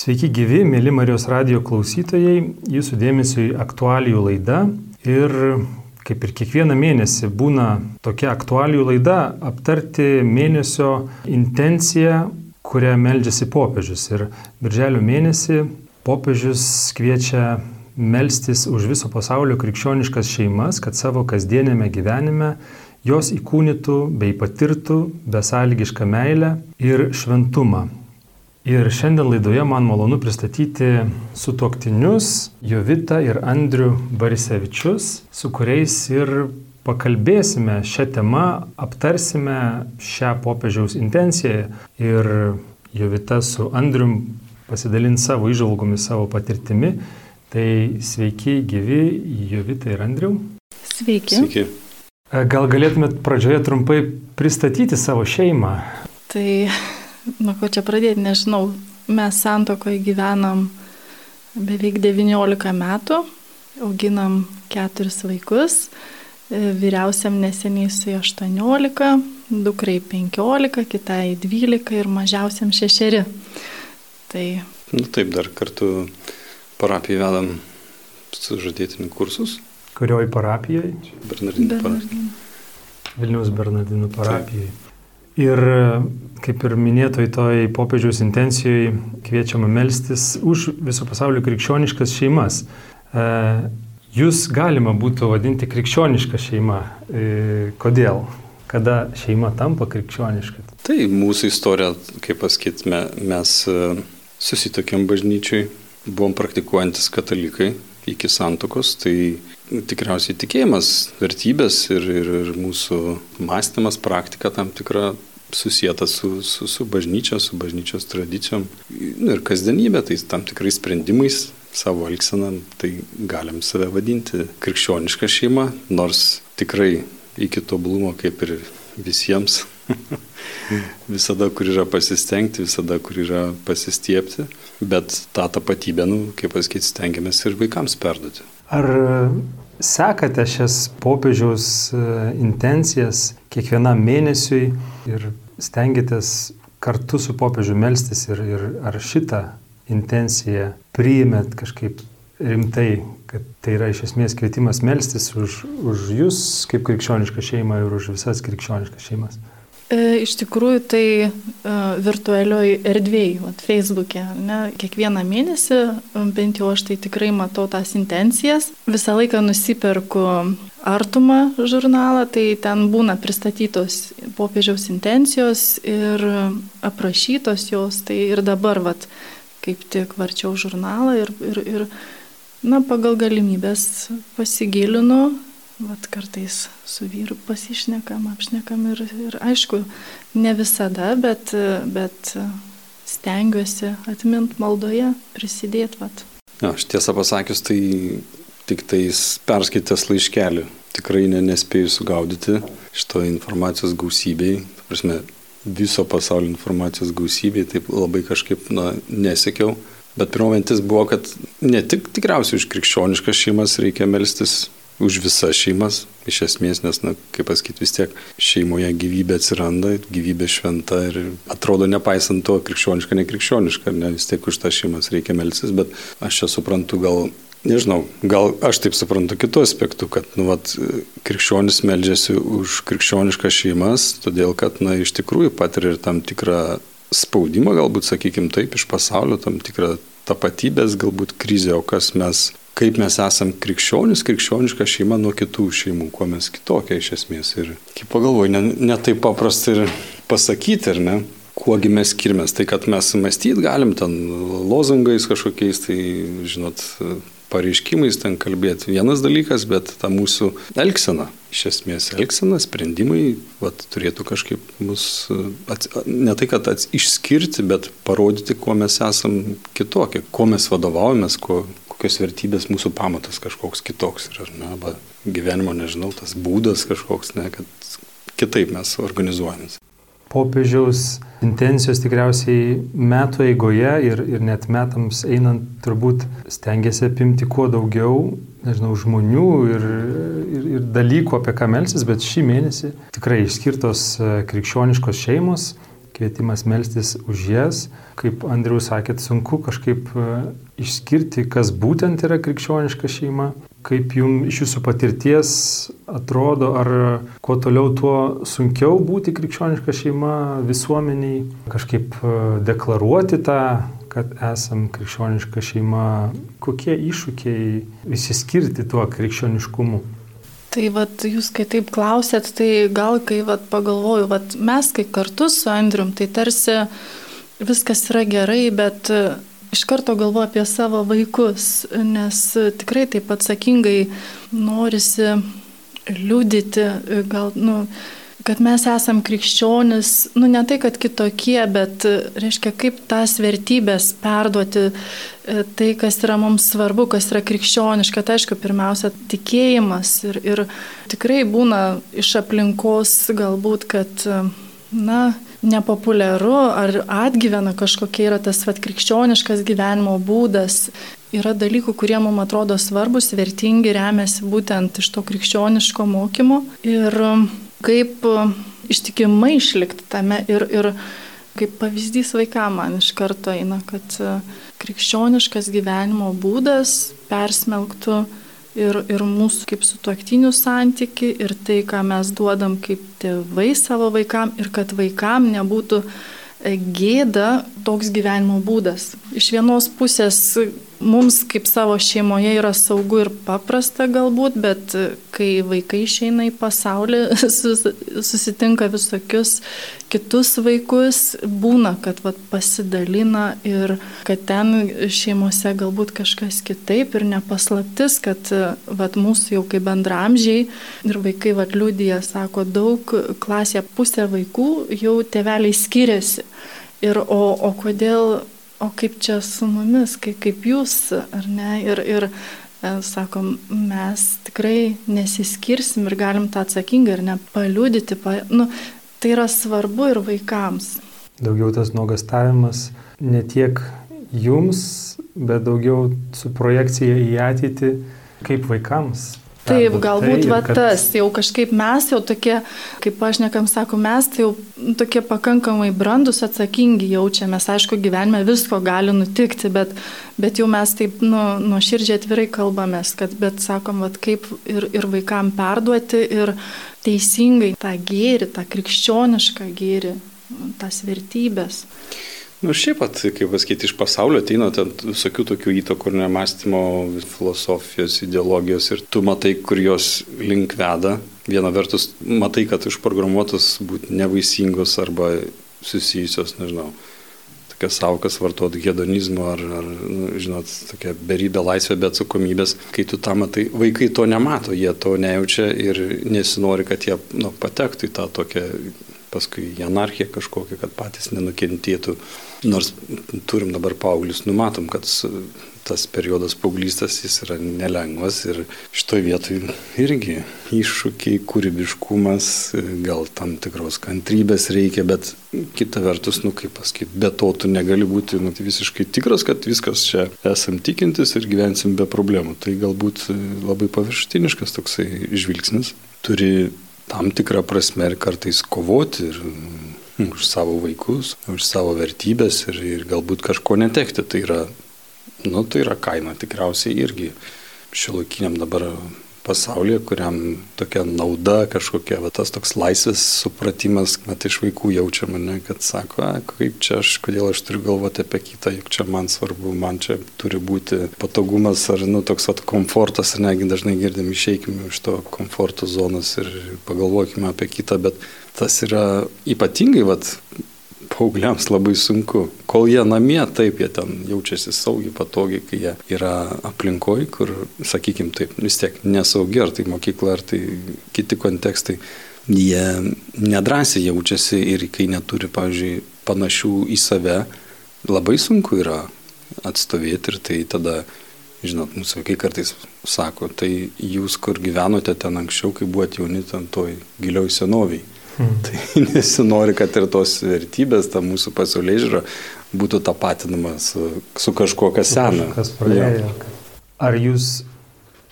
Sveiki gyvi, mėly Marijos radio klausytojai, jūsų dėmesio į aktualijų laidą. Ir kaip ir kiekvieną mėnesį būna tokia aktualijų laida aptarti mėnesio intenciją, kurią meldžiasi popiežius. Ir birželio mėnesį popiežius kviečia melstis už viso pasaulio krikščioniškas šeimas, kad savo kasdienėme gyvenime jos įkūnytų bei patirtų besąlygišką meilę ir šventumą. Ir šiandien laidoje man malonu pristatyti sutoktinius Jovitą ir Andrių Barisevičius, su kuriais ir pakalbėsime šią temą, aptarsime šią popiežiaus intenciją ir Jovita su Andrium pasidalins savo išvalgomis, savo patirtimi. Tai sveiki, gyvi Jovita ir Andriu. Sveiki. Sveiki. Gal galėtumėt pradžioje trumpai pristatyti savo šeimą? Tai nuo ko čia pradėti, nežinau. Mes santokoje gyvenam beveik 19 metų, auginam keturis vaikus, vyriausiam neseniai su 18, dukrai 15, kitai 12 ir mažiausiam 6. Tai... Nu, taip, dar kartu parapiją vedam sužadėtinių kursus. Kurioj parapijoje? Bernardinų parapijai. Vilniaus Bernardinų parapijoje. Ir kaip ir minėtoj toj popiežiaus intencijoje kviečiama melstis už viso pasaulio krikščioniškas šeimas. E, jūs galima būtų vadinti krikščionišką šeimą. E, kodėl? Kada šeima tampa krikščioniška? Tai mūsų istorija, kaip pasakyti, mes e, susitokėm bažnyčiui, buvom praktikuojantis katalikai iki santokos, tai tikriausiai tikėjimas, vertybės ir, ir, ir mūsų mąstymas, praktika tam tikra susijęta su, su, su bažnyčia, su bažnyčios tradicijom nu, ir kasdienybė, tai tam tikrais sprendimais savo elgseną, tai galim save vadinti krikščionišką šeimą, nors tikrai iki tobulumo kaip ir visiems. visada, kur yra pasistengti, visada, kur yra pasistiepti, bet tą tapatybę, nu, kaip pasakyti, stengiamės ir vaikams perduoti. Ar sekate šias popiežiaus e, intencijas kiekvienam mėnesiui ir stengiatės kartu su popiežiu melstis ir, ir ar šitą intenciją priimėt kažkaip rimtai, kad tai yra iš esmės kvietimas melstis už, už jūs kaip krikščionišką šeimą ir už visas krikščioniškas šeimas? E, iš tikrųjų, tai e, virtualioj erdvėjai, vat, Facebook'e, ne, kiekvieną mėnesį, e, bent jau aš tai tikrai matau tas intencijas. Visą laiką nusiperku artumą žurnalą, tai ten būna pristatytos popiežiaus intencijos ir aprašytos jos. Tai ir dabar, vat, kaip tik varčiau žurnalą ir, ir, ir na, pagal galimybės pasigilinu Vat kartais su vyru pasišnekam, apšnekam ir, ir aišku, ne visada, bet, bet stengiuosi atmint maldoje, prisidėti. Vat. Ja, aš tiesą pasakius, tai tik tais perskaitęs laiškelį tikrai ne, nespėjau sugaudyti šito informacijos gausybei. Prasme, viso pasaulio informacijos gausybei, taip labai kažkaip na, nesiekiau. Bet pirmo mintis buvo, kad ne tik tikriausiai už krikščioniškas šeimas reikia melstis, už visas šeimas, iš esmės, nes, na, kaip pasakyti, vis tiek šeimoje gyvybė atsiranda, gyvybė šventa ir atrodo, nepaisant to, krikščioniška, nekrikščioniška, ne, vis tiek už tas šeimas reikia melsis, bet aš čia suprantu gal Nežinau, gal aš taip suprantu kitų aspektų, kad nu, vat, krikščionis meldžiasi už krikščioniškas šeimas, todėl kad na, iš tikrųjų patiria ir tam tikrą spaudimą, galbūt, sakykime taip, iš pasaulio, tam tikrą tapatybės galbūt krizę, o kas mes kaip mes esam krikščionis, krikščioniška šeima nuo kitų šeimų, kuo mes kitokia iš esmės. Ir kaip pagalvoju, ne, ne taip paprasta ir pasakyti, ar ne, kuogi mes skirmės. Tai, kad mes mąstyti galim ten lozungais kažkokiais, tai, žinot, pareiškimais ten kalbėti vienas dalykas, bet ta mūsų elgsena, iš esmės elgsena, sprendimai, vat, turėtų kažkaip mus, ats, ne tai, kad ats, išskirti, bet parodyti, kuo mes esam kitokie, kuo mes vadovaujamės, kuo, kokios vertybės mūsų pamatas kažkoks kitoks yra, ne, arba gyvenimo, nežinau, tas būdas kažkoks, ne, kad kitaip mes organizuojamės. Popiežiaus intencijos tikriausiai metų eigoje ir, ir net metams einant turbūt stengiasi apimti kuo daugiau, nežinau, žmonių ir, ir, ir dalykų, apie ką melsis, bet šį mėnesį tikrai išskirtos e, krikščioniškos šeimos, kvietimas melstis už jas. Kaip Andrius sakėt, sunku kažkaip e, išskirti, kas būtent yra krikščioniška šeima. Kaip jums iš jūsų patirties atrodo, ar kuo toliau, tuo sunkiau būti krikščioniška šeima visuomeniai, kažkaip e, deklaruoti tą kad esam krikščioniška šeima, kokie iššūkiai įsiskirti tuo krikščioniškumu? Tai vat, jūs kai taip klausėt, tai gal kai vat, pagalvoju, vat, mes kai kartu su Andrium, tai tarsi viskas yra gerai, bet iš karto galvoju apie savo vaikus, nes tikrai taip atsakingai norisi liūdyti, gal, nu, kad mes esam krikščionis, nu ne tai, kad kitokie, bet reiškia, kaip tas vertybės perduoti, e, tai, kas yra mums svarbu, kas yra krikščioniška, tai aišku, pirmiausia, tikėjimas ir, ir tikrai būna iš aplinkos galbūt, kad, na, nepopuliaru ar atgyvena kažkokia yra tas vat, krikščioniškas gyvenimo būdas. Yra dalykų, kurie mums atrodo svarbus, vertingi, remiasi būtent iš to krikščioniško mokymo. Ir kaip e, ištikimai išlikti tame ir, ir kaip pavyzdys vaikam man iš karto eina, kad e, krikščioniškas gyvenimo būdas persmelktų ir, ir mūsų kaip sutuoktinių santyki, ir tai, ką mes duodam kaip tėvai savo vaikam, ir kad vaikam nebūtų e, gėda toks gyvenimo būdas. Iš vienos pusės mums kaip savo šeimoje yra saugu ir paprasta galbūt, bet kai vaikai išeina į pasaulį, susitinka visokius kitus vaikus, būna, kad vat, pasidalina ir kad ten šeimose galbūt kažkas kitaip ir nepaslaptis, kad vat, mūsų jau kaip bendramžiai ir vaikai vat, liūdija, sako, daug klasėje pusė vaikų jau teveliai skiriasi. Ir o, o kodėl o kaip čia su mumis, kaip, kaip jūs, ar ne? Ir, ir e, sakom, mes tikrai nesiskirsim ir galim tą atsakingai ir nepaliūdyti. Pa, nu, tai yra svarbu ir vaikams. Daugiau tas nuogastavimas ne tiek jums, bet daugiau su projekcija į ateitį kaip vaikams. Taip, galbūt tai, va kad... tas, jau kažkaip mes jau tokie, kaip aš nekam sakau, mes tai jau tokie pakankamai brandus, atsakingi jaučiamės. Aišku, gyvenime visko gali nutikti, bet, bet jau mes taip nu, nuo širdžiai atvirai kalbamės, kad, bet sakom, va, kaip ir, ir vaikam perduoti ir teisingai tą gėrį, tą krikščionišką gėrį, tas vertybės. Nu, šiaip pat, kaip pasakyti, iš pasaulio ateina ten visokių tokių įtakų ir nemastymo, filosofijos, ideologijos ir tu matai, kur jos link veda. Viena vertus, matai, kad užprogramuotos būti nevaisingos arba susijusios, nežinau, tokias savokas vartoti hedonizmo ar, ar nu, žinot, tokia beribė laisvė be atsakomybės. Kai tu tą matai, vaikai to nemato, jie to nejaučia ir nesinori, kad jie nu, patektų į tą tokią paskui į anarchiją kažkokią, kad patys nenukentėtų. Nors turim dabar paauglius, numatom, kad tas periodas paauglystės jis yra nelengvas ir šitoje vietoje irgi iššūkiai, kūrybiškumas, gal tam tikros kantrybės reikia, bet kita vertus, nu kaip pasakyti, be to tu negali būti nu, visiškai tikras, kad viskas čia esam tikintis ir gyvensim be problemų. Tai galbūt labai paviršutiniškas toksai žvilgsnis. Turi tam tikrą prasme ir kartais kovoti ir mm, už savo vaikus, už savo vertybės ir, ir galbūt kažko netekti. Tai yra, nu, tai yra kaina tikriausiai irgi šilukiniam dabar pasaulyje, kuriam tokia nauda kažkokia, va, tas toks laisvės supratimas, kad iš vaikų jaučiama, ne, kad sako, a, kaip čia aš, kodėl aš turiu galvoti apie kitą, juk čia man svarbu, man čia turi būti patogumas ar, nu, toks vat, komfortas, ir negi dažnai girdim, išeikime iš to komforto zonos ir pagalvokime apie kitą, bet tas yra ypatingai, vat, paaugliams labai sunku. Kol jie namie, taip, jie ten jaučiasi saugiai, patogiai, kai jie yra aplinkoje, kur, sakykime, taip, vis tiek nesaugi, ar tai mokykla, ar tai kiti kontekstai, jie nedrasiai jaučiasi ir kai neturi, pavyzdžiui, panašių į save, labai sunku yra atstovėti ir tai tada, žinot, mūsų vaikai kartais sako, tai jūs kur gyvenote ten anksčiau, kai buvote jauni, ten toj gilioj senoviai Hmm. Tai nesinori, kad ir tos vertybės, ta mūsų pasaulyje žiūra, būtų tapatinama su, su kažkuo, kas sena. Kas praėjo. Ar jūs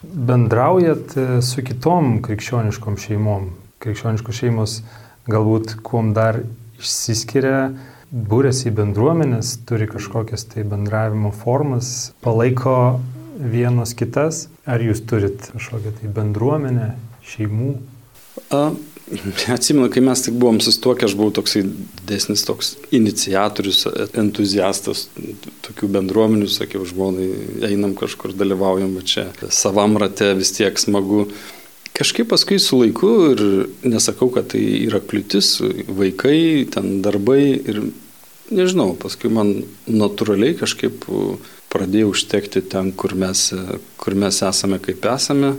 bendraujat e, su kitom krikščioniškom šeimom? Krikščioniškos šeimos galbūt kuom dar išsiskiria, būrėsi į bendruomenės, turi kažkokias tai bendravimo formas, palaiko vienos kitas. Ar jūs turit kažkokią tai bendruomenę, šeimų? A, Atsimenu, kai mes tik buvom sustokę, aš buvau toksai desnis toks iniciatorius, entuziastas tokių bendruomenių, sakiau žmonai, einam kažkur dalyvaujam čia, savam rate vis tiek smagu. Kažkaip paskui su laiku ir nesakau, kad tai yra kliūtis, vaikai, ten darbai ir nežinau, paskui man natūraliai kažkaip pradėjo užtekti ten, kur mes, kur mes esame, kaip esame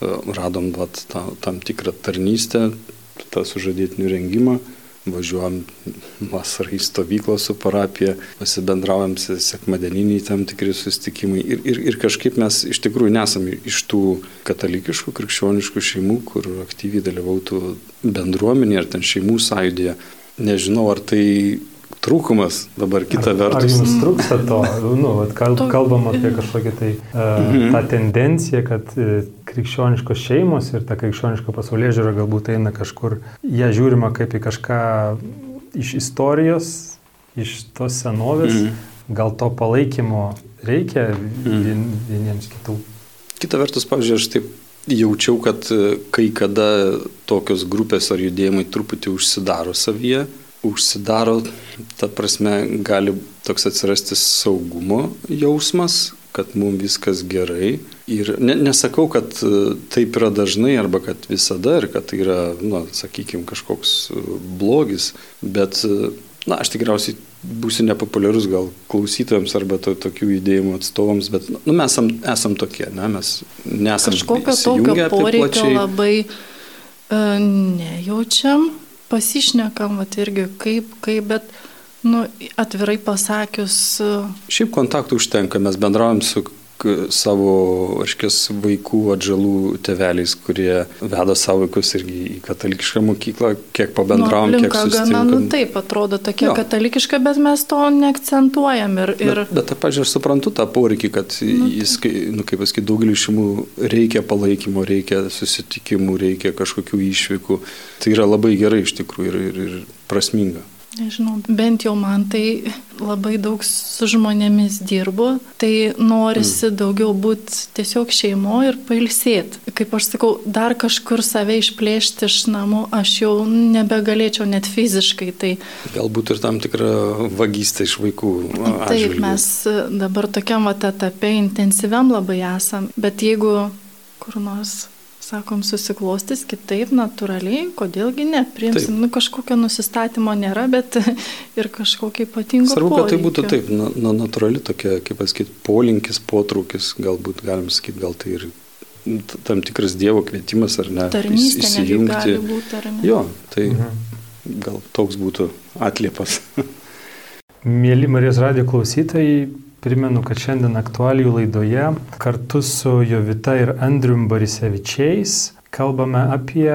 radom vat, ta, tam tikrą tarnystę, tą sužadėtinių rengimą, važiuojam vasarą į stovyklą su parapija, pasibendraujam sekmadieniniai tam tikri sustikimai ir, ir, ir kažkaip mes iš tikrųjų nesame iš tų katalikiškų, krikščioniškų šeimų, kur aktyviai dalyvautų bendruomenė ar ten šeimų sąjūdėje. Nežinau, ar tai trūkumas dabar kita ar, vertus. Ar jums trūksta to, nu, vat, kal, kalbam apie kažkokią tai uh, tą tendenciją, kad uh, krikščioniškos šeimos ir ta krikščioniška pasaulyje žiūra galbūt eina kažkur, ją žiūrima kaip į kažką iš istorijos, iš tos senovės, mm. gal to palaikymo reikia vien, vieniems kitų. Kita vertus, pavyzdžiui, aš taip jaučiau, kad kai kada tokios grupės ar judėjimai truputį užsidaro savyje, užsidaro, ta prasme, gali toks atsirasti saugumo jausmas, kad mums viskas gerai. Ir ne, nesakau, kad e, taip yra dažnai arba kad visada ir kad tai yra, na, sakykime, kažkoks e, blogis, bet, e, na, aš tikriausiai būsiu nepopuliarus gal klausytojams arba to, tokių judėjimų atstovams, bet nu, mes esam, esam tokie, ne, mes nesame kažkokio tokio poreikio labai uh, nejaučiam pasišnekam, vat irgi kaip, kaip, bet, nu, atvirai pasakius. Šiaip kontaktų užtenka, mes bendraujam su savo, aiškės, vaikų atžalų teveliais, kurie veda savo vaikus irgi į katalikišką mokyklą, kiek pabendravom, nu, kiek susitinkam. Nu, taip, atrodo tokia jo. katalikiška, bet mes to neakcentuojam. Ir, ir... Bet, bet pažiūrėjau, aš suprantu tą poreikį, kad nu, jis, nu, kaip pasakyti, daugeliu šeimų reikia palaikymo, reikia susitikimų, reikia kažkokių išvykų. Tai yra labai gerai iš tikrųjų ir, ir, ir prasminga. Nežinau, bent jau man tai labai daug su žmonėmis dirbu, tai norisi mm. daugiau būti tiesiog šeimo ir pailsėti. Kaip aš sakau, dar kažkur save išplėšti iš namų aš jau nebegalėčiau net fiziškai. Tai... Galbūt ir tam tikrą vagystę iš vaikų. Atžvilgių. Taip, mes dabar tokiam etape intensyviam labai esam, bet jeigu kur nors sakom, susiklostys kitaip, natūraliai, kodėlgi ne, priimsim, taip. nu kažkokio nusistatymo nėra, bet ir kažkokio ypatingo. Svarbu, kad tai būtų taip, na, na, natūrali tokia, kaip pasakyti, polinkis, potraukis, galbūt galim sakyti, gal tai ir tam tikras Dievo kvietimas ar ne. Tarnystė įsijungti. Būti, ar ne? Jo, tai mhm. gal toks būtų atliepas. Mėly Marijos radio klausytojai, Primenu, kad šiandien aktualijų laidoje kartu su Jovita ir Andrium Barisevičiais kalbame apie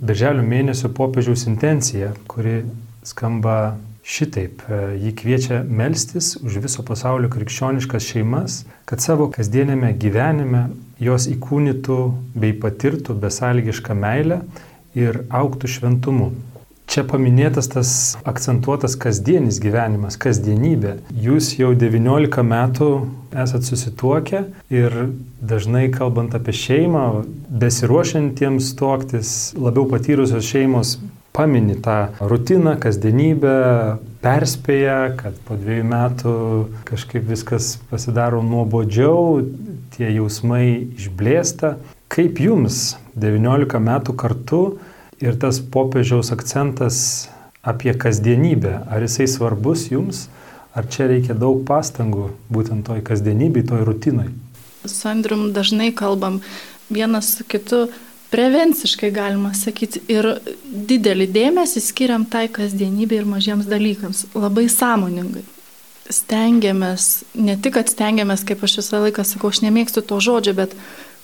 Birželio mėnesio popiežiaus intenciją, kuri skamba šitaip. Ji kviečia melstis už viso pasaulio krikščioniškas šeimas, kad savo kasdienėme gyvenime jos įkūnytų bei patirtų besąlygišką meilę ir auktų šventumu. Čia paminėtas tas akcentuotas kasdienis gyvenimas, kasdienybė. Jūs jau 19 metų esat susituokę ir dažnai kalbant apie šeimą, besiruošiantiems tuoktis, labiau patyrusios šeimos pamini tą rutiną, kasdienybę, perspėja, kad po dviejų metų kažkaip viskas pasidaro nuobodžiau, tie jausmai išblėsta. Kaip jums 19 metų kartu ir tas popiežiaus akcentas apie kasdienybę, ar jisai svarbus jums, ar čia reikia daug pastangų būtent toj kasdienybei, toj rutinai? Su Andrium dažnai kalbam vienas su kitu prevenciškai galima sakyti ir didelį dėmesį skiriam tai kasdienybei ir mažiems dalykams, labai sąmoningai. Stengiamės, ne tik, kad stengiamės, kaip aš visą laiką sakau, aš nemėgstu to žodžio, bet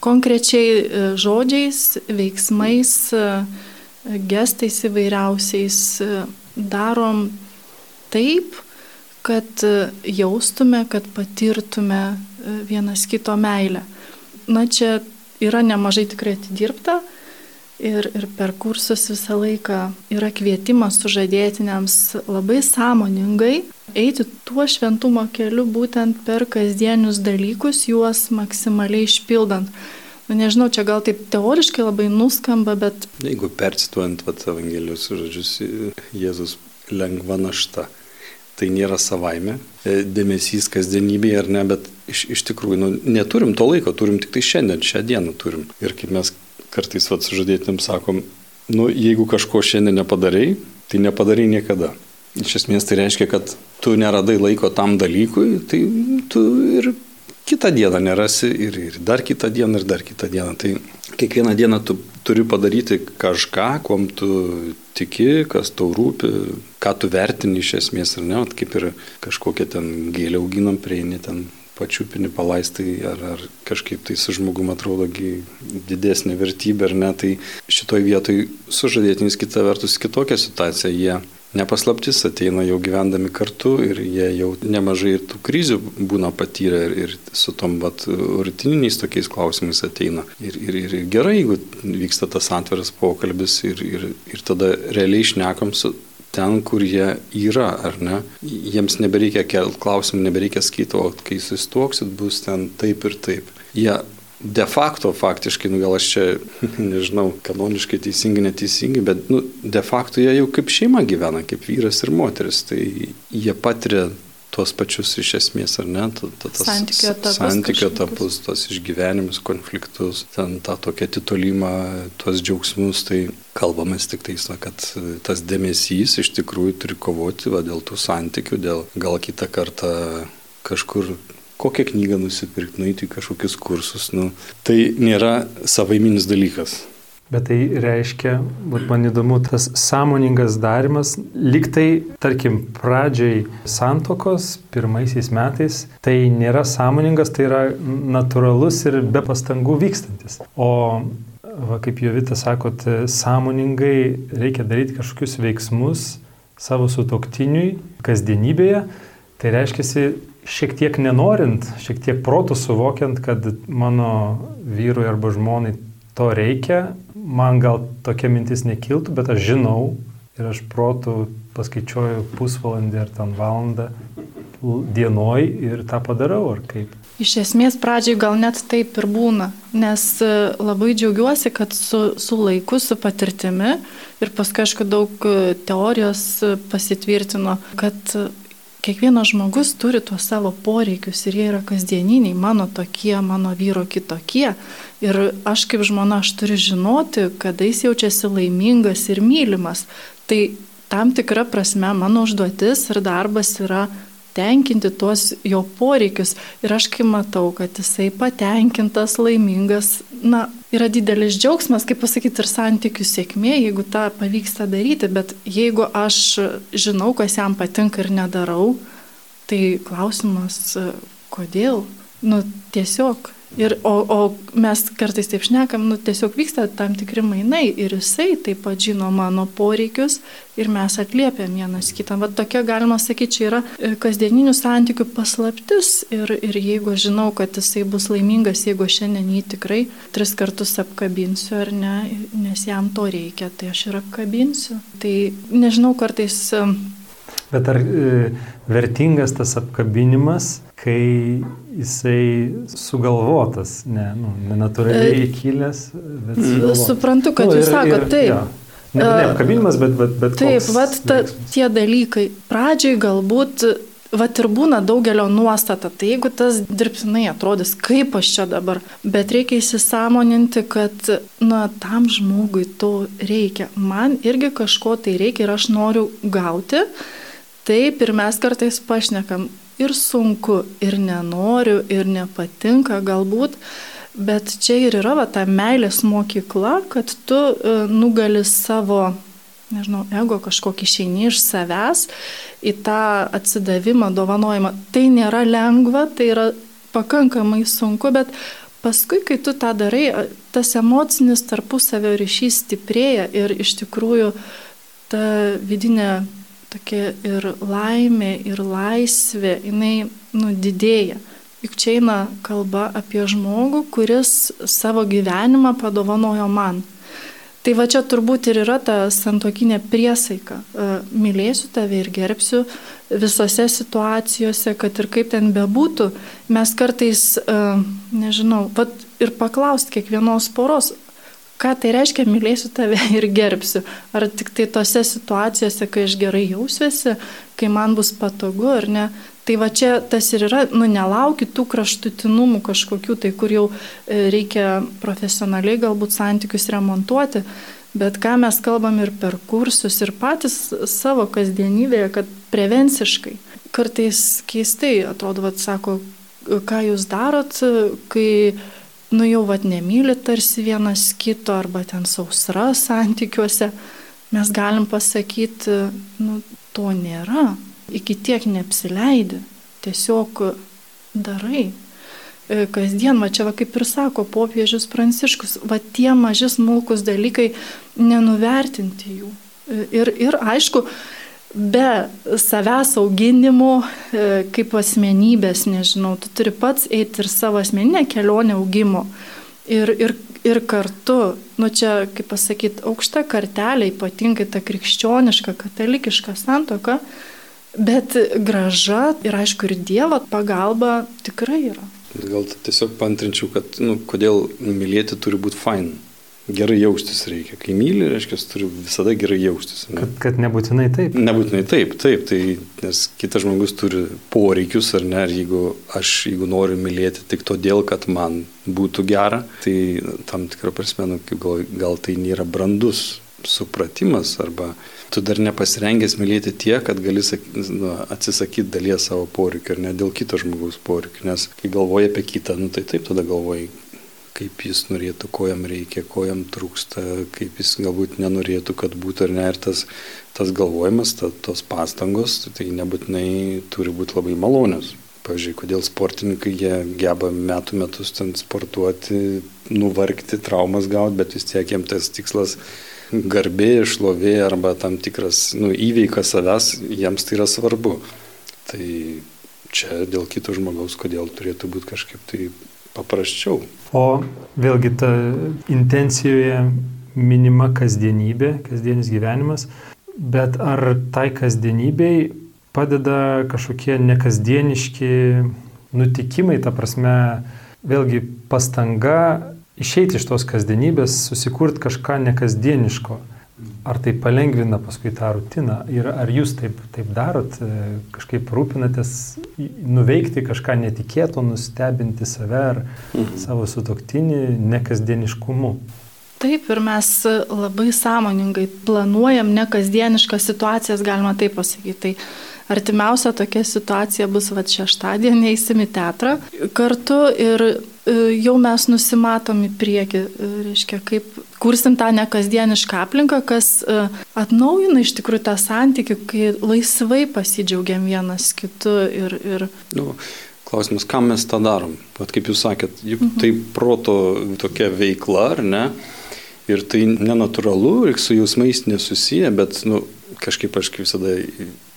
konkrečiai e, žodžiais, veiksmais, uh, gestais įvairiausiais darom taip, kad jaustume, kad patirtume vienas kito meilę. Na čia yra nemažai tikrai atidirbta, Ir, ir per kursus visą laiką yra kvietimas sužadėtiniams labai sąmoningai eiti tuo šventumo keliu būtent per kasdienius dalykus, juos maksimaliai išpildant. Nu, nežinau, čia gal taip teoriškai labai nuskamba, bet... Jeigu percituojant vat, Evangelijos žodžius, Jėzus lengva našta tai nėra savaime, e, dėmesys kasdienybėje ar ne, bet iš, iš tikrųjų nu, neturim to laiko, turim tik tai šiandien, šią dieną turim. Ir kaip mes kartais vat sužadėtėm sakom, nu jeigu kažko šiandien nepadarai, tai nepadarai niekada. Iš esmės tai reiškia, kad tu neradai laiko tam dalykui, tai tu ir kitą dieną nerasi ir, ir dar kitą dieną ir dar kitą dieną. Tai kiekvieną dieną tu turi padaryti kažką, kuom tu tiki, kas tau rūpi, ką tu vertini iš esmės ar ne, kaip ir kažkokią ten gėlę auginam, prieini ten pačiupini palaistai ar, ar kažkaip tai su žmogum atrodo didesnė vertybė ar ne, tai šitoj vietoj sužadėtinis kita vertus kitokia situacija, jie nepaslaptis ateina jau gyvendami kartu ir jie jau nemažai ir tų krizių būna patyrę ir, ir su tom vat, rutininiais tokiais klausimais ateina. Ir, ir, ir gerai, jeigu vyksta tas atviras pokalbis ir, ir, ir tada realiai išnekam su ten, kur jie yra, ar ne. Jiems nebereikia kelt klausimų, nebereikia skaityti, o kai susituoksit, bus ten taip ir taip. Jie de facto faktiškai, nu gal aš čia nežinau, kanoniškai teisingai, neteisingai, bet nu, de facto jie jau kaip šeima gyvena, kaip vyras ir moteris, tai jie patiria tuos pačius iš esmės, ar ne, ta, ta, tas santykio etapus, santykio etapus tos išgyvenimus, konfliktus, ten tą tokią titolimą, tuos džiaugsmus, tai kalbamės tik tais, na, kad tas dėmesys iš tikrųjų turi kovoti va, dėl tų santykių, dėl gal kitą kartą kažkur kokią knygą nusipirkti, nueiti kažkokius kursus. Nu, tai nėra savaiminis dalykas. Bet tai reiškia, vat man įdomu, tas sąmoningas darimas, liktai, tarkim, pradžiai santokos, pirmaisiais metais, tai nėra sąmoningas, tai yra natūralus ir be pastangų vykstantis. O, va, kaip Jovita sakot, sąmoningai reikia daryti kažkokius veiksmus savo sutoktiniui kasdienybėje, tai reiškia, šiek tiek nenorint, šiek tiek protų suvokiant, kad mano vyrui arba žmonai to reikia, man gal tokia mintis nekiltų, bet aš žinau ir aš protų paskaičiuoju pusvalandį ar ten valandą dienoj ir tą padarau, ar kaip. Iš esmės pradžiai gal net taip ir būna, nes e, labai džiaugiuosi, kad su, su laiku, su patirtimi ir paskui aišku daug e, teorijos e, pasitvirtino, kad kiekvienas žmogus turi tuos savo poreikius ir jie yra kasdieniniai, mano tokie, mano vyro kitokie. Ir aš kaip žmona, aš turiu žinoti, kada jis jaučiasi laimingas ir mylimas. Tai tam tikra prasme mano užduotis ir darbas yra tenkinti tuos jo poreikius. Ir aš kai matau, kad jisai patenkintas, laimingas, na, yra didelis džiaugsmas, kaip pasakyti, ir santykių sėkmė, jeigu tą pavyksta daryti, bet jeigu aš žinau, kas jam patinka ir nedarau, tai klausimas, kodėl? Nu, tiesiog Ir, o, o mes kartais taip šnekam, nu, tiesiog vyksta tam tikri mainai ir jisai taip pat žino mano poreikius ir mes atliepiam vienas kitą. Vat tokia, galima sakyti, čia yra e, kasdieninių santykių paslaptis ir, ir jeigu žinau, kad jisai bus laimingas, jeigu šiandien jį tikrai tris kartus apkabinsiu ar ne, nes jam to reikia, tai aš ir apkabinsiu. Tai nežinau, kartais Bet ar e, vertingas tas apkabinimas, kai jisai sugalvotas, ne, nu, nenatūraliai e, kilęs, bet... Sugalvotas. Suprantu, kad nu, jūs sakote taip. Ja. Ne, ne apkabinimas, bet, bet, bet. Taip, vat ta, tie dalykai. Pradžiai galbūt Vat ir būna daugelio nuostata, tai jeigu tas dirbtinai atrodys, kaip aš čia dabar, bet reikia įsisamoninti, kad, na, tam žmogui to reikia. Man irgi kažko tai reikia ir aš noriu gauti, Taip ir mes kartais pašnekam ir sunku, ir nenoriu, ir nepatinka galbūt, bet čia ir yra va, ta meilės mokykla, kad tu e, nugali savo, nežinau, ego kažkokį išeini iš savęs į tą atsidavimą, dovanojimą. Tai nėra lengva, tai yra pakankamai sunku, bet paskui, kai tu tą darai, tas emocinis tarpusavio ryšys stiprėja ir iš tikrųjų ta vidinė tokia ir laimė, ir laisvė, jinai nu, didėja. Juk čia eina kalba apie žmogų, kuris savo gyvenimą padovanojo man. Tai va čia turbūt ir yra ta santokinė priesaika. E, mylėsiu tave ir gerbsiu visose situacijose, kad ir kaip ten bebūtų. Mes kartais, e, nežinau, vat ir paklausti kiekvienos poros, ką tai reiškia mylėsiu tave ir gerbsiu. Ar tik tai tose situacijose, kai aš gerai jausiuosi, kai man bus patogu ar ne. Tai va čia tas ir yra, nu nelauki tų kraštutinumų kažkokių, tai kur jau e, reikia profesionaliai galbūt santykius remontuoti, bet ką mes kalbam ir per kursus, ir patys savo kasdienybėje, kad prevenciškai. Kartais keistai atrodo, vad sako, ką jūs darot, kai nu jau vad nemylit tarsi vienas kito arba ten sausra santykiuose, mes galim pasakyti, nu to nėra iki tiek neapsileidi, tiesiog darai. E, kasdien, va čia va kaip ir sako popiežius Pranciškus, va tie maži smulkus dalykai, nenuvertinti jų. E, ir, ir aišku, be savęs auginimo, e, kaip asmenybės, nežinau, tu turi pats eiti ir savo asmeninę kelionę augimo. Ir, ir, ir kartu, nu čia, kaip pasakyti, aukšta kartelė, ypatingai ta krikščioniška, katalikiška santoka, Bet graža ir aišku ir Dievo pagalba tikrai yra. Gal tiesiog pantrinčiau, kad nu, kodėl mylėti turi būti fain. Gerai jaustis reikia. Kai myli, reiškia, turi visada gerai jaustis. Ne? Kad, kad nebūtinai taip. Nebūtinai taip, taip. Tai, nes kitas žmogus turi poreikius, ar ne? Ir jeigu aš, jeigu noriu mylėti tik todėl, kad man būtų gera, tai tam tikrą prasme, nu, gal, gal tai nėra brandus supratimas arba tu dar nepasirengęs mylėti tiek, kad gali nu, atsisakyti dalies savo poreikių ir ne dėl kito žmogaus poreikių, nes kai galvoji apie kitą, nu, tai taip tada galvoji, kaip jis norėtų, ko jam reikia, ko jam trūksta, kaip jis galbūt nenorėtų, kad būtų ar ne. Ir tas, tas galvojimas, ta, tos pastangos, tai nebūtinai turi būti labai malonios. Pavyzdžiui, kodėl sportininkai jie geba metų metus ten sportuoti, nuvargti, traumas gauti, bet vis tiek jiems tas tikslas garbė, šlovė arba tam tikras nu, įveika savęs, jiems tai yra svarbu. Tai čia dėl kito žmogaus, kodėl turėtų būti kažkaip tai paprasčiau. O vėlgi ta intencijoje minima kasdienybė, kasdienis gyvenimas, bet ar tai kasdienybei padeda kažkokie nekasdieniški nutikimai, ta prasme, vėlgi pastanga išeiti iš tos kasdienybės, susikurti kažką nekasdieniško. Ar tai palengvina paskui tą rutiną? Ir ar jūs taip, taip darot, e, kažkaip rūpinatės nuveikti kažką netikėto, nustebinti save ar mhm. savo sutoktinį nekasdieniškumu? Taip, ir mes labai sąmoningai planuojam nekasdieniškas situacijas, galima taip pasakyti. Tai artimiausia tokia situacija bus va šeštadienį eisim į teatrą kartu ir E, jau mes nusimatom į priekį, e, reiškia, kaip kursim tą nekasdienišką aplinką, kas e, atnaujina iš tikrųjų tą santykių, kai laisvai pasidžiaugiam vienas kitu ir... ir... Nu, klausimas, kam mes tą darom? Pat kaip jūs sakėt, juk mhm. tai proto tokia veikla, ar ne? Ir tai nenatūralu, ir su jausmais nesusiję, bet nu, kažkaip aš visada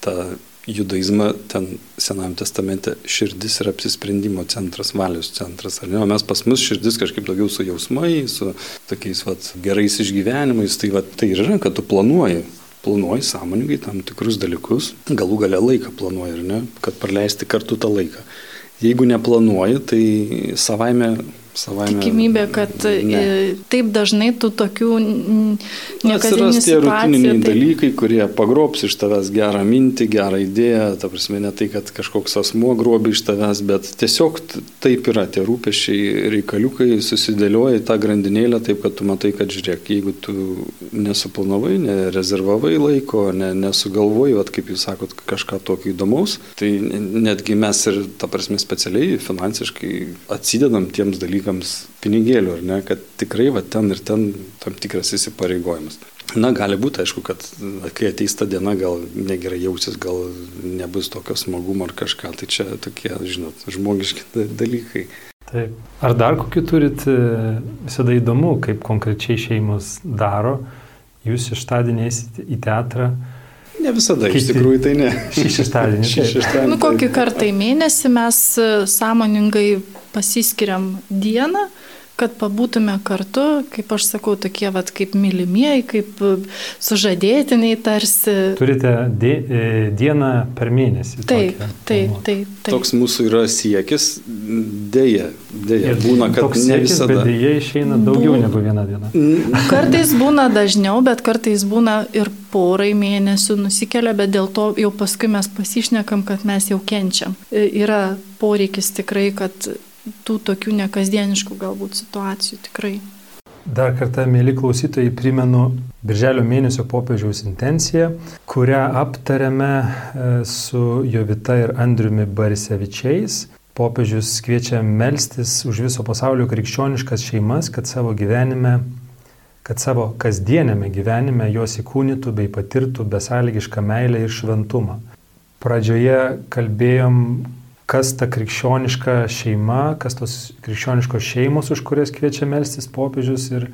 tą judaizmą ten Senajame testamente širdis yra apsisprendimo centras, valios centras. Ar ne? O mes pas mus širdis kažkaip daugiau su jausmai, su tokiais vat, gerais išgyvenimais. Tai, vat, tai yra, kad tu planuoji. Planuoji sąmoningai tam tikrus dalykus, galų gale laiką planuoji, ar ne, kad praleisti kartu tą laiką. Jeigu neplanuoji, tai savaime Savaime, Tikimybė, kad ne. E, taip dažnai tų tokių Atsiras tie rutininiai tai... dalykai, kurie pagrobs iš tavęs gerą mintį, gerą idėją, ta prasme ne tai, kad kažkoks asmuo grobi iš tavęs, bet tiesiog taip yra, tie rūpešiai reikaliukai susidėlioja į tą grandinėlę taip, kad tu matai, kad žiūrėk, jeigu tu nesuplanavai, nerezervavai laiko, ne, nesugalvojai, vat, kaip jūs sakot, kažką tokio įdomaus, tai netgi mes ir, ta prasme, specialiai finansiškai atsidedam tiems dalykams dalykams pinigėlių, ar ne, kad tikrai va ten ir ten tam tikras įsipareigojimas. Na, gali būti, aišku, kad kai ateis ta diena, gal negerai jausis, gal nebus tokio smagumo ar kažką, tai čia tokie, žinot, žmogiški dalykai. Taip. Ar dar kokiu turit e, visada įdomu, kaip konkrečiai šeimos daro, jūs šeštadienį eisite į teatrą, Ne visada, Kiti. iš tikrųjų tai ne. Šį šeštadienį. Šį šeštadienį. Nu, kokį kartą į mėnesį mes e, sąmoningai pasiskiriam dieną, kad pabūtume kartu, kaip aš sakau, tokie vat, kaip mylimieji, kaip sužadėtiniai tarsi. Turite die, dieną per mėnesį. Taip, tokią, taip, taip, taip. Toks mūsų yra siekis, dėja, dėja, būna, kad toks ne siekis, visada. Bet dėja išeina daugiau negu viena diena. Kartais būna dažniau, bet kartais būna ir porai mėnesių nusikelia, bet dėl to jau paskui mes pasišnekam, kad mes jau kenčiam. Yra poreikis tikrai, kad tų tokių nekasdieniškų galbūt situacijų tikrai. Dar kartą, mėly klausytojai, primenu Birželio mėnesio popiežiaus intenciją, kurią aptarėme su Jovita ir Andriumi Barisevičiais. Popiežius kviečia melstis už viso pasaulio krikščioniškas šeimas, kad savo gyvenime, kad savo kasdienėme gyvenime jos įkūnytų bei patirtų besąlygišką meilę ir šventumą. Pradžioje kalbėjom, kas ta krikščioniška šeima, kas tos krikščioniškos šeimos, už kurias kviečia melstis popiežius ir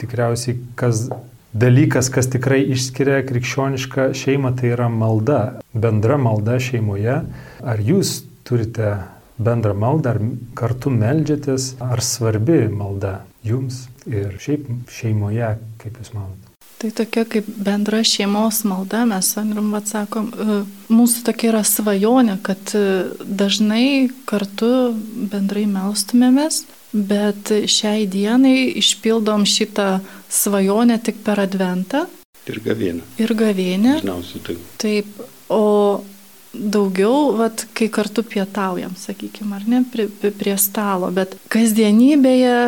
tikriausiai kas dalykas, kas tikrai išskiria krikščionišką šeimą, tai yra malda, bendra malda šeimoje. Ar jūs turite bendrą maldą, ar kartu melžiatės, ar svarbi malda jums ir šiaip šeimoje, kaip jūs manote? Tai tokia kaip bendra šeimos malda, mes Andrum atsakom, mūsų tokia yra svajonė, kad dažnai kartu bendrai melstumėmės, bet šiai dienai išpildom šitą svajonę tik per adventą. Ir gavėnę. Ir gavėnę. Dažniausiai tai. Taip, o daugiau, vat, kai kartu pietaujam, sakykime, ar ne, prie, prie stalo, bet kasdienybėje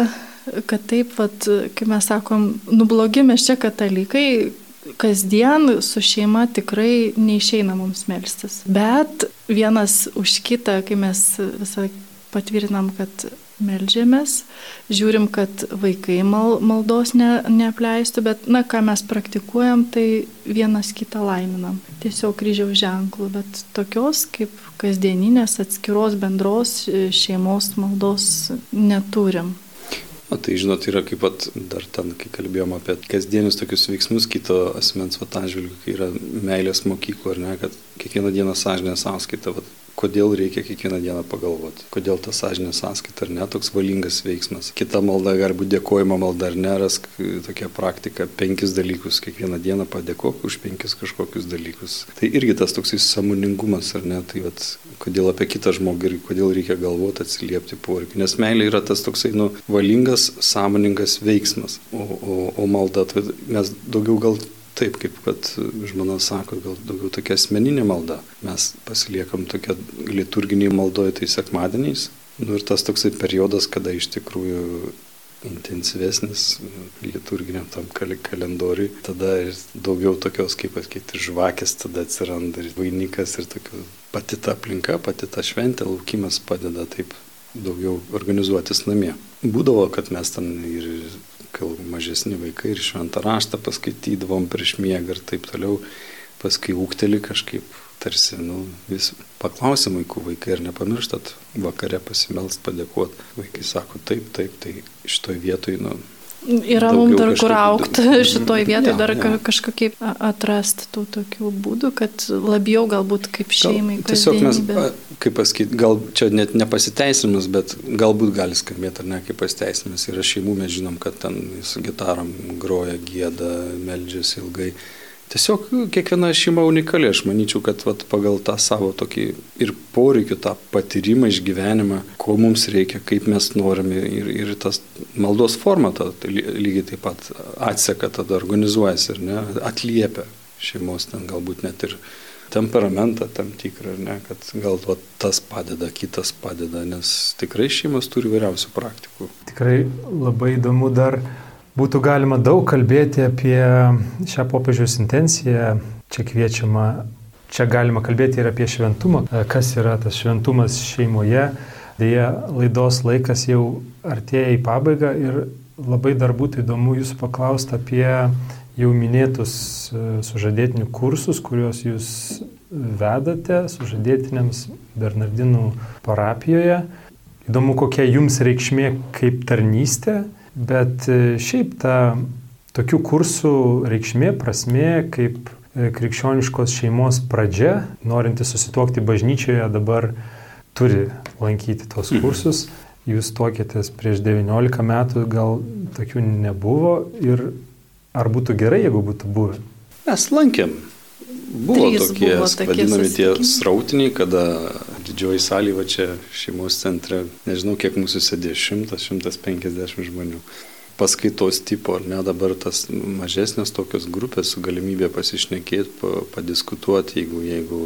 kad taip, vat, kaip mes sakom, nublogi mes čia katalikai, kasdien su šeima tikrai neišeina mums melstis. Bet vienas už kitą, kai mes visą patvirtinam, kad melžiamės, žiūrim, kad vaikai mal, maldos ne, neapleistų, bet, na, ką mes praktikuojam, tai vienas kitą laiminam. Tiesiog kryžiaus ženklų, bet tokios kaip kasdieninės atskiros bendros šeimos maldos neturim. O tai žinot, yra kaip pat dar ten, kai kalbėjom apie kasdienius tokius veiksmus kito asmens vat atžvilgiu, kai yra meilės mokyklo, ar ne, kad kiekvieną dieną sąžinė sąskaita, vat, kodėl reikia kiekvieną dieną pagalvoti, kodėl ta sąžinė sąskaita ar ne toks valingas veiksmas. Kita malda gali būti dėkojimo malda ar neras, tokia praktika, penkis dalykus kiekvieną dieną padėkok už penkis kažkokius dalykus. Tai irgi tas toksai samoningumas ar ne, tai vat, kodėl apie kitą žmogų ir kodėl reikia galvoti, atsiliepti poreikiu. Nes meilė yra tas toksai, nu, valingas, sąmoningas veiksmas. O, o, o malda, tai mes daugiau gal taip, kaip kad žmona sako, gal daugiau tokia asmeninė malda. Mes pasiliekam tokia liturginė maldoje tai sekmadieniais. Nu ir tas toksai periodas, kada iš tikrųjų intensyvesnis liturginiam tam kalendoriui, tada ir daugiau tokios, kaip pasakyti, žvakės tada atsiranda ir vainikas ir tokia pati ta aplinka, pati ta šventė, laukimas padeda taip daugiau organizuotis namie. Būdavo, kad mes ten ir mažesni vaikai ir šventą raštą paskaitydavom prieš miegą ir taip toliau, paskui ūkteli kažkaip tarsi, nu, vis paklausim vaikų, vaikai ir nepamirštat vakare pasimelst, padėkoti. Vaikai sako, taip, taip, tai šitoj vietoj, nu, Yra mums dar kur aukti šitoj vietoj, ja, dar ja. kažkokiai atrasti tų tokių būdų, kad labiau galbūt kaip šeimai. Gal, tiesiog mes, kaip pasakyti, gal čia net nepasiteisinimas, bet galbūt gali skambėti ar ne kaip pasiteisinimas. Yra šeimų, mes žinom, kad ten su gitaram groja, gėda, meldžiasi ilgai. Tiesiog kiekviena šeima unikali, aš manyčiau, kad vat, pagal tą savo tokį ir poreikių, tą patyrimą, išgyvenimą, ko mums reikia, kaip mes norime ir, ir tas maldos forma ta, tai lygiai taip pat atseka, tada organizuojasi ir ne, atliepia šeimos ten galbūt net ir temperamentą tam tikrą, ne, kad gal vat, tas padeda, kitas padeda, nes tikrai šeimos turi vairiausių praktikų. Tikrai labai įdomu dar Būtų galima daug kalbėti apie šią popiežiaus intenciją. Čia kviečiama, čia galima kalbėti ir apie šventumą. Kas yra tas šventumas šeimoje. Deja, laidos laikas jau artėja į pabaigą ir labai dar būtų įdomu jūsų paklausti apie jau minėtus sužadėtinių kursus, kuriuos jūs vedate sužadėtiniams Bernardinų parapijoje. Įdomu, kokia jums reikšmė kaip tarnystė Bet e, šiaip ta tokių kursų reikšmė, prasmė, kaip e, krikščioniškos šeimos pradžia, norinti susituokti bažnyčioje dabar turi lankyti tos mhm. kursus. jūs tuokėtės prieš 19 metų, gal tokių nebuvo ir ar būtų gerai, jeigu būtų buvę? Mes lankėm. Buvo Trys tokie, buvo tokie vadinami tie srautiniai, kada didžioji salė va čia šeimos centre, nežinau kiek mūsų sėdė, 100-150 žmonių. Paskaitos tipo, ar ne, dabar tas mažesnės tokios grupės su galimybė pasišnekėti, pa, padiskutuoti, jeigu, jeigu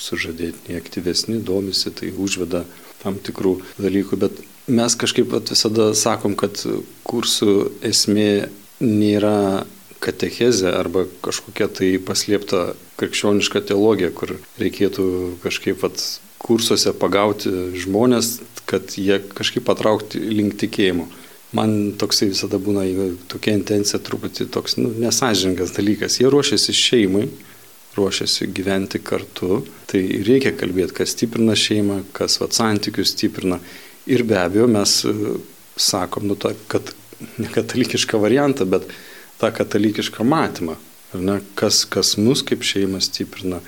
sužadėtiniai aktyvesni, domisi, tai užveda tam tikrų dalykų, bet mes kažkaip visada sakom, kad kursų esmė nėra katechezė arba kažkokia tai paslėpta krikščioniška teologija, kur reikėtų kažkaip vat, kursuose pagauti žmonės, kad jie kažkaip patraukti link tikėjimo. Man toksai visada būna tokia intencija truputį toks nu, nesažingas dalykas. Jie ruošiasi šeimai, ruošiasi gyventi kartu, tai reikia kalbėti, kas stiprina šeimą, kas vat, santykius stiprina. Ir be abejo mes e, sakom, nu, ta, kad ne katalikišką variantą, bet tą katalikišką matymą. Ne, kas, kas mus kaip šeimą stiprina.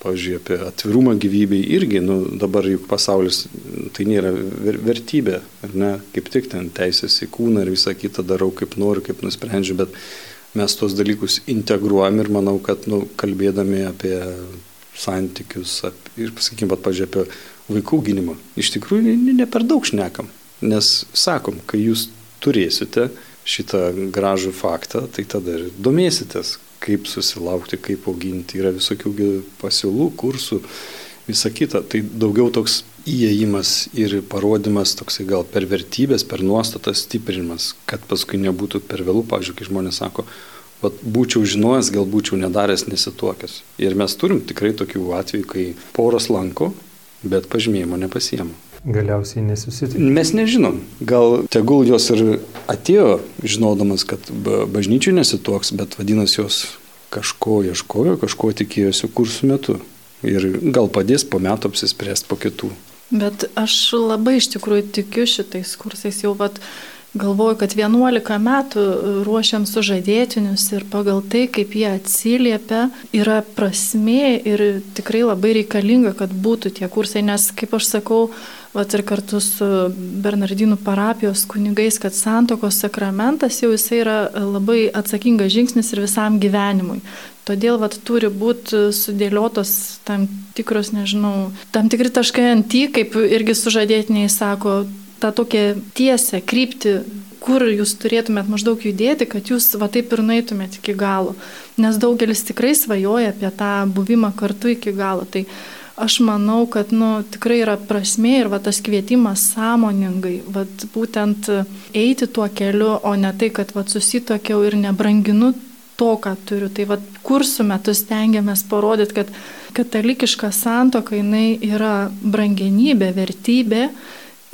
Pavyzdžiui, apie atvirumą gyvybei irgi, nu, dabar juk pasaulis tai nėra ver, vertybė, ar ne, kaip tik ten teisės į kūną ir visą kitą darau kaip noriu, kaip nusprendžiu, bet mes tuos dalykus integruojam ir manau, kad nu, kalbėdami apie santykius ap, ir, sakykime, pažiūrėjau, apie vaikų gynimą, iš tikrųjų ne, ne per daug šnekam, nes sakom, kai jūs turėsite šitą gražų faktą, tai tada ir domėsitės, kaip susilaukti, kaip auginti, yra visokių pasiūlų, kursų, visa kita. Tai daugiau toks įėjimas ir parodimas toksai gal per vertybės, per nuostatas stiprinimas, kad paskui nebūtų per vėlų, pavyzdžiui, kai žmonės sako, Vat būčiau žinojęs, gal būčiau nedaręs nesituokęs. Ir mes turim tikrai tokių atvejų, kai poros lanko, bet pažymėjimo nepasiema. Galiausiai nesusitikti. Mes nežinom, gal tegul jos ir atėjo žinodamas, kad ba- bažnyčių nesituoks, bet vadinasi jos kažko ieškojo, kažko tikėjosi kursų metu. Ir gal padės po metų apsispręsti po kitų. Bet aš labai iš tikrųjų tikiu šitais kursais jau vat, galvoju, kad 11 metų ruošiam sužadėtinius ir pagal tai, kaip jie atsiliepia, yra prasmė ir tikrai labai reikalinga, kad būtų tie kursai, nes, kaip aš sakau, vat ir kartu su Bernardinų parapijos kunigais, kad santokos sakramentas jau jisai yra labai atsakingas žingsnis ir visam gyvenimui. Todėl vat, turi būti sudėliotos tam tikros, nežinau, tam tikri taškai ant į, kaip irgi sužadėtiniai sako, tą tokią tiesę, krypti, kur jūs turėtumėt maždaug judėti, kad jūs va taip ir nueitumėt iki galo. Nes daugelis tikrai svajoja apie tą buvimą kartu iki galo. Tai aš manau, kad nu, tikrai yra prasmė ir va, tas kvietimas sąmoningai, va, būtent eiti tuo keliu, o ne tai, kad va, susitokiau ir nebranginu to, ką turiu. Tai va, kursų metu stengiamės parodyti, kad katalikiška santoka jinai yra brangenybė, vertybė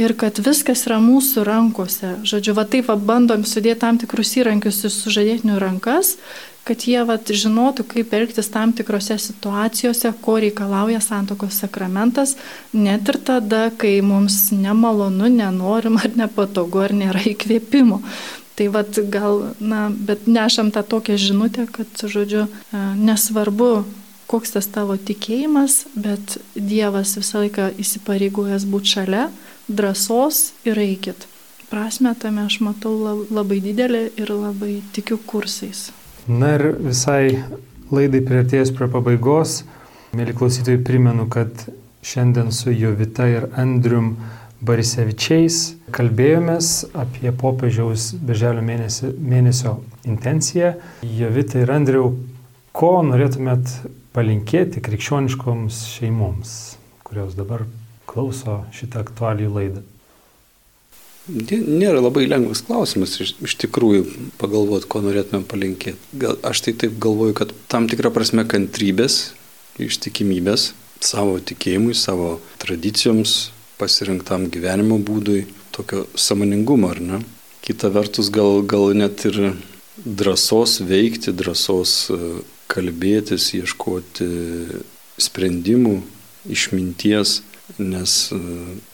ir kad viskas yra mūsų rankose. Žodžiu, va taip va, bandom sudėti tam tikrus įrankius į sužadėtinių rankas, kad jie va, žinotų, kaip elgtis tam tikrose situacijose, ko reikalauja santokos sakramentas, net ir tada, kai mums nemalonu, nenorim ar nepatogu, ar nėra įkvėpimo. Tai vad gal, na, bet nešam tą tokią žinutę, kad, žodžiu, e, nesvarbu, koks tas tavo tikėjimas, bet Dievas visą laiką įsipareigojęs būti šalia, drąsos ir eikit. Prasme tame aš matau lab- labai didelį ir labai tikiu kursais. Na ir visai laidai prieartėjus prie pabaigos, mėly klausytojai, primenu, kad šiandien su Jovita ir Andrium Barisevičiais kalbėjomės apie popiežiaus beželio mėnesio, mėnesio intenciją. Jovita ir Andriu, ko norėtumėt palinkėti krikščioniškoms šeimoms, kurios dabar klauso šitą aktualių laidą? Nėra labai lengvas klausimas iš, iš tikrųjų pagalvoti, ko norėtume palinkėti. Gal, aš tai taip galvoju, kad tam tikrą prasme kantrybės, ištikimybės savo tikėjimui, savo tradicijoms, pasirinktam gyvenimo būdui, tokio samoningumo, ar ne? Kita vertus, gal, gal net ir drąsos veikti, drąsos e, kalbėtis, ieškoti sprendimų, išminties, nes,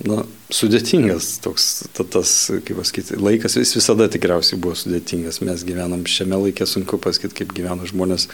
na, sudėtingas toks, ta, tas, kaip pasakyti, laikas vis visada tikriausiai buvo sudėtingas. Mes gyvenam šiame laikė, sunku pasakyti, kaip gyvena žmonės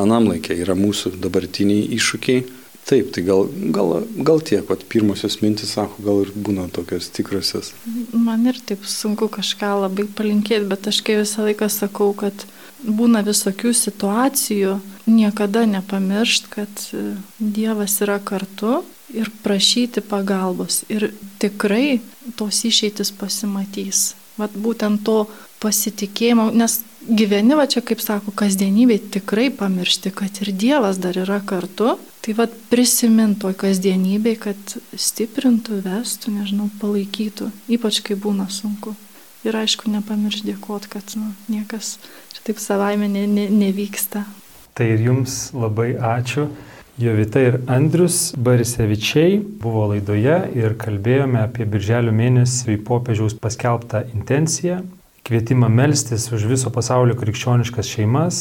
anam laikė. Yra mūsų dabartiniai iššūkiai, Taip, tai gal, gal, gal tiek, pat pirmosios mintis, sako, gal ir būna tokios tikrosios. Man ir taip sunku kažką labai palinkėti, bet aš kai visą laiką sakau, kad būna visokių situacijų, niekada nepamiršt, kad e, Dievas yra kartu ir prašyti pagalbos. Ir tikrai tos išeitis pasimatys. Vat būtent to pasitikėjimo, nes gyveni, va čia kaip sako, kasdienybėj tikrai pamiršti, kad ir Dievas dar yra kartu. Tai vad prisimint toj kasdienybėj, kad stiprintų, vestų, nežinau, palaikytų, ypač kai būna sunku. Ir aišku, nepamiršti dėkoti, kad nu, niekas čia taip savaime ne, ne, nevyksta. Tai ir jums labai ačiū. Jovita ir Andrius Barisevičiai buvo laidoje ir kalbėjome apie birželio mėnesį popiežiaus paskelbtą intenciją, kvietimą melstis už viso pasaulio krikščioniškas šeimas,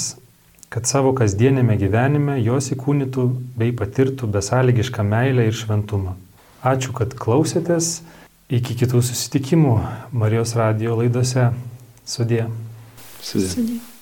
kad savo kasdienėme gyvenime jos įkūnytų bei patirtų besąlygišką meilę ir šventumą. Ačiū, kad klausėtės. Iki kitų susitikimų Marijos radio laidose. Sudė. Sudė. Sudė.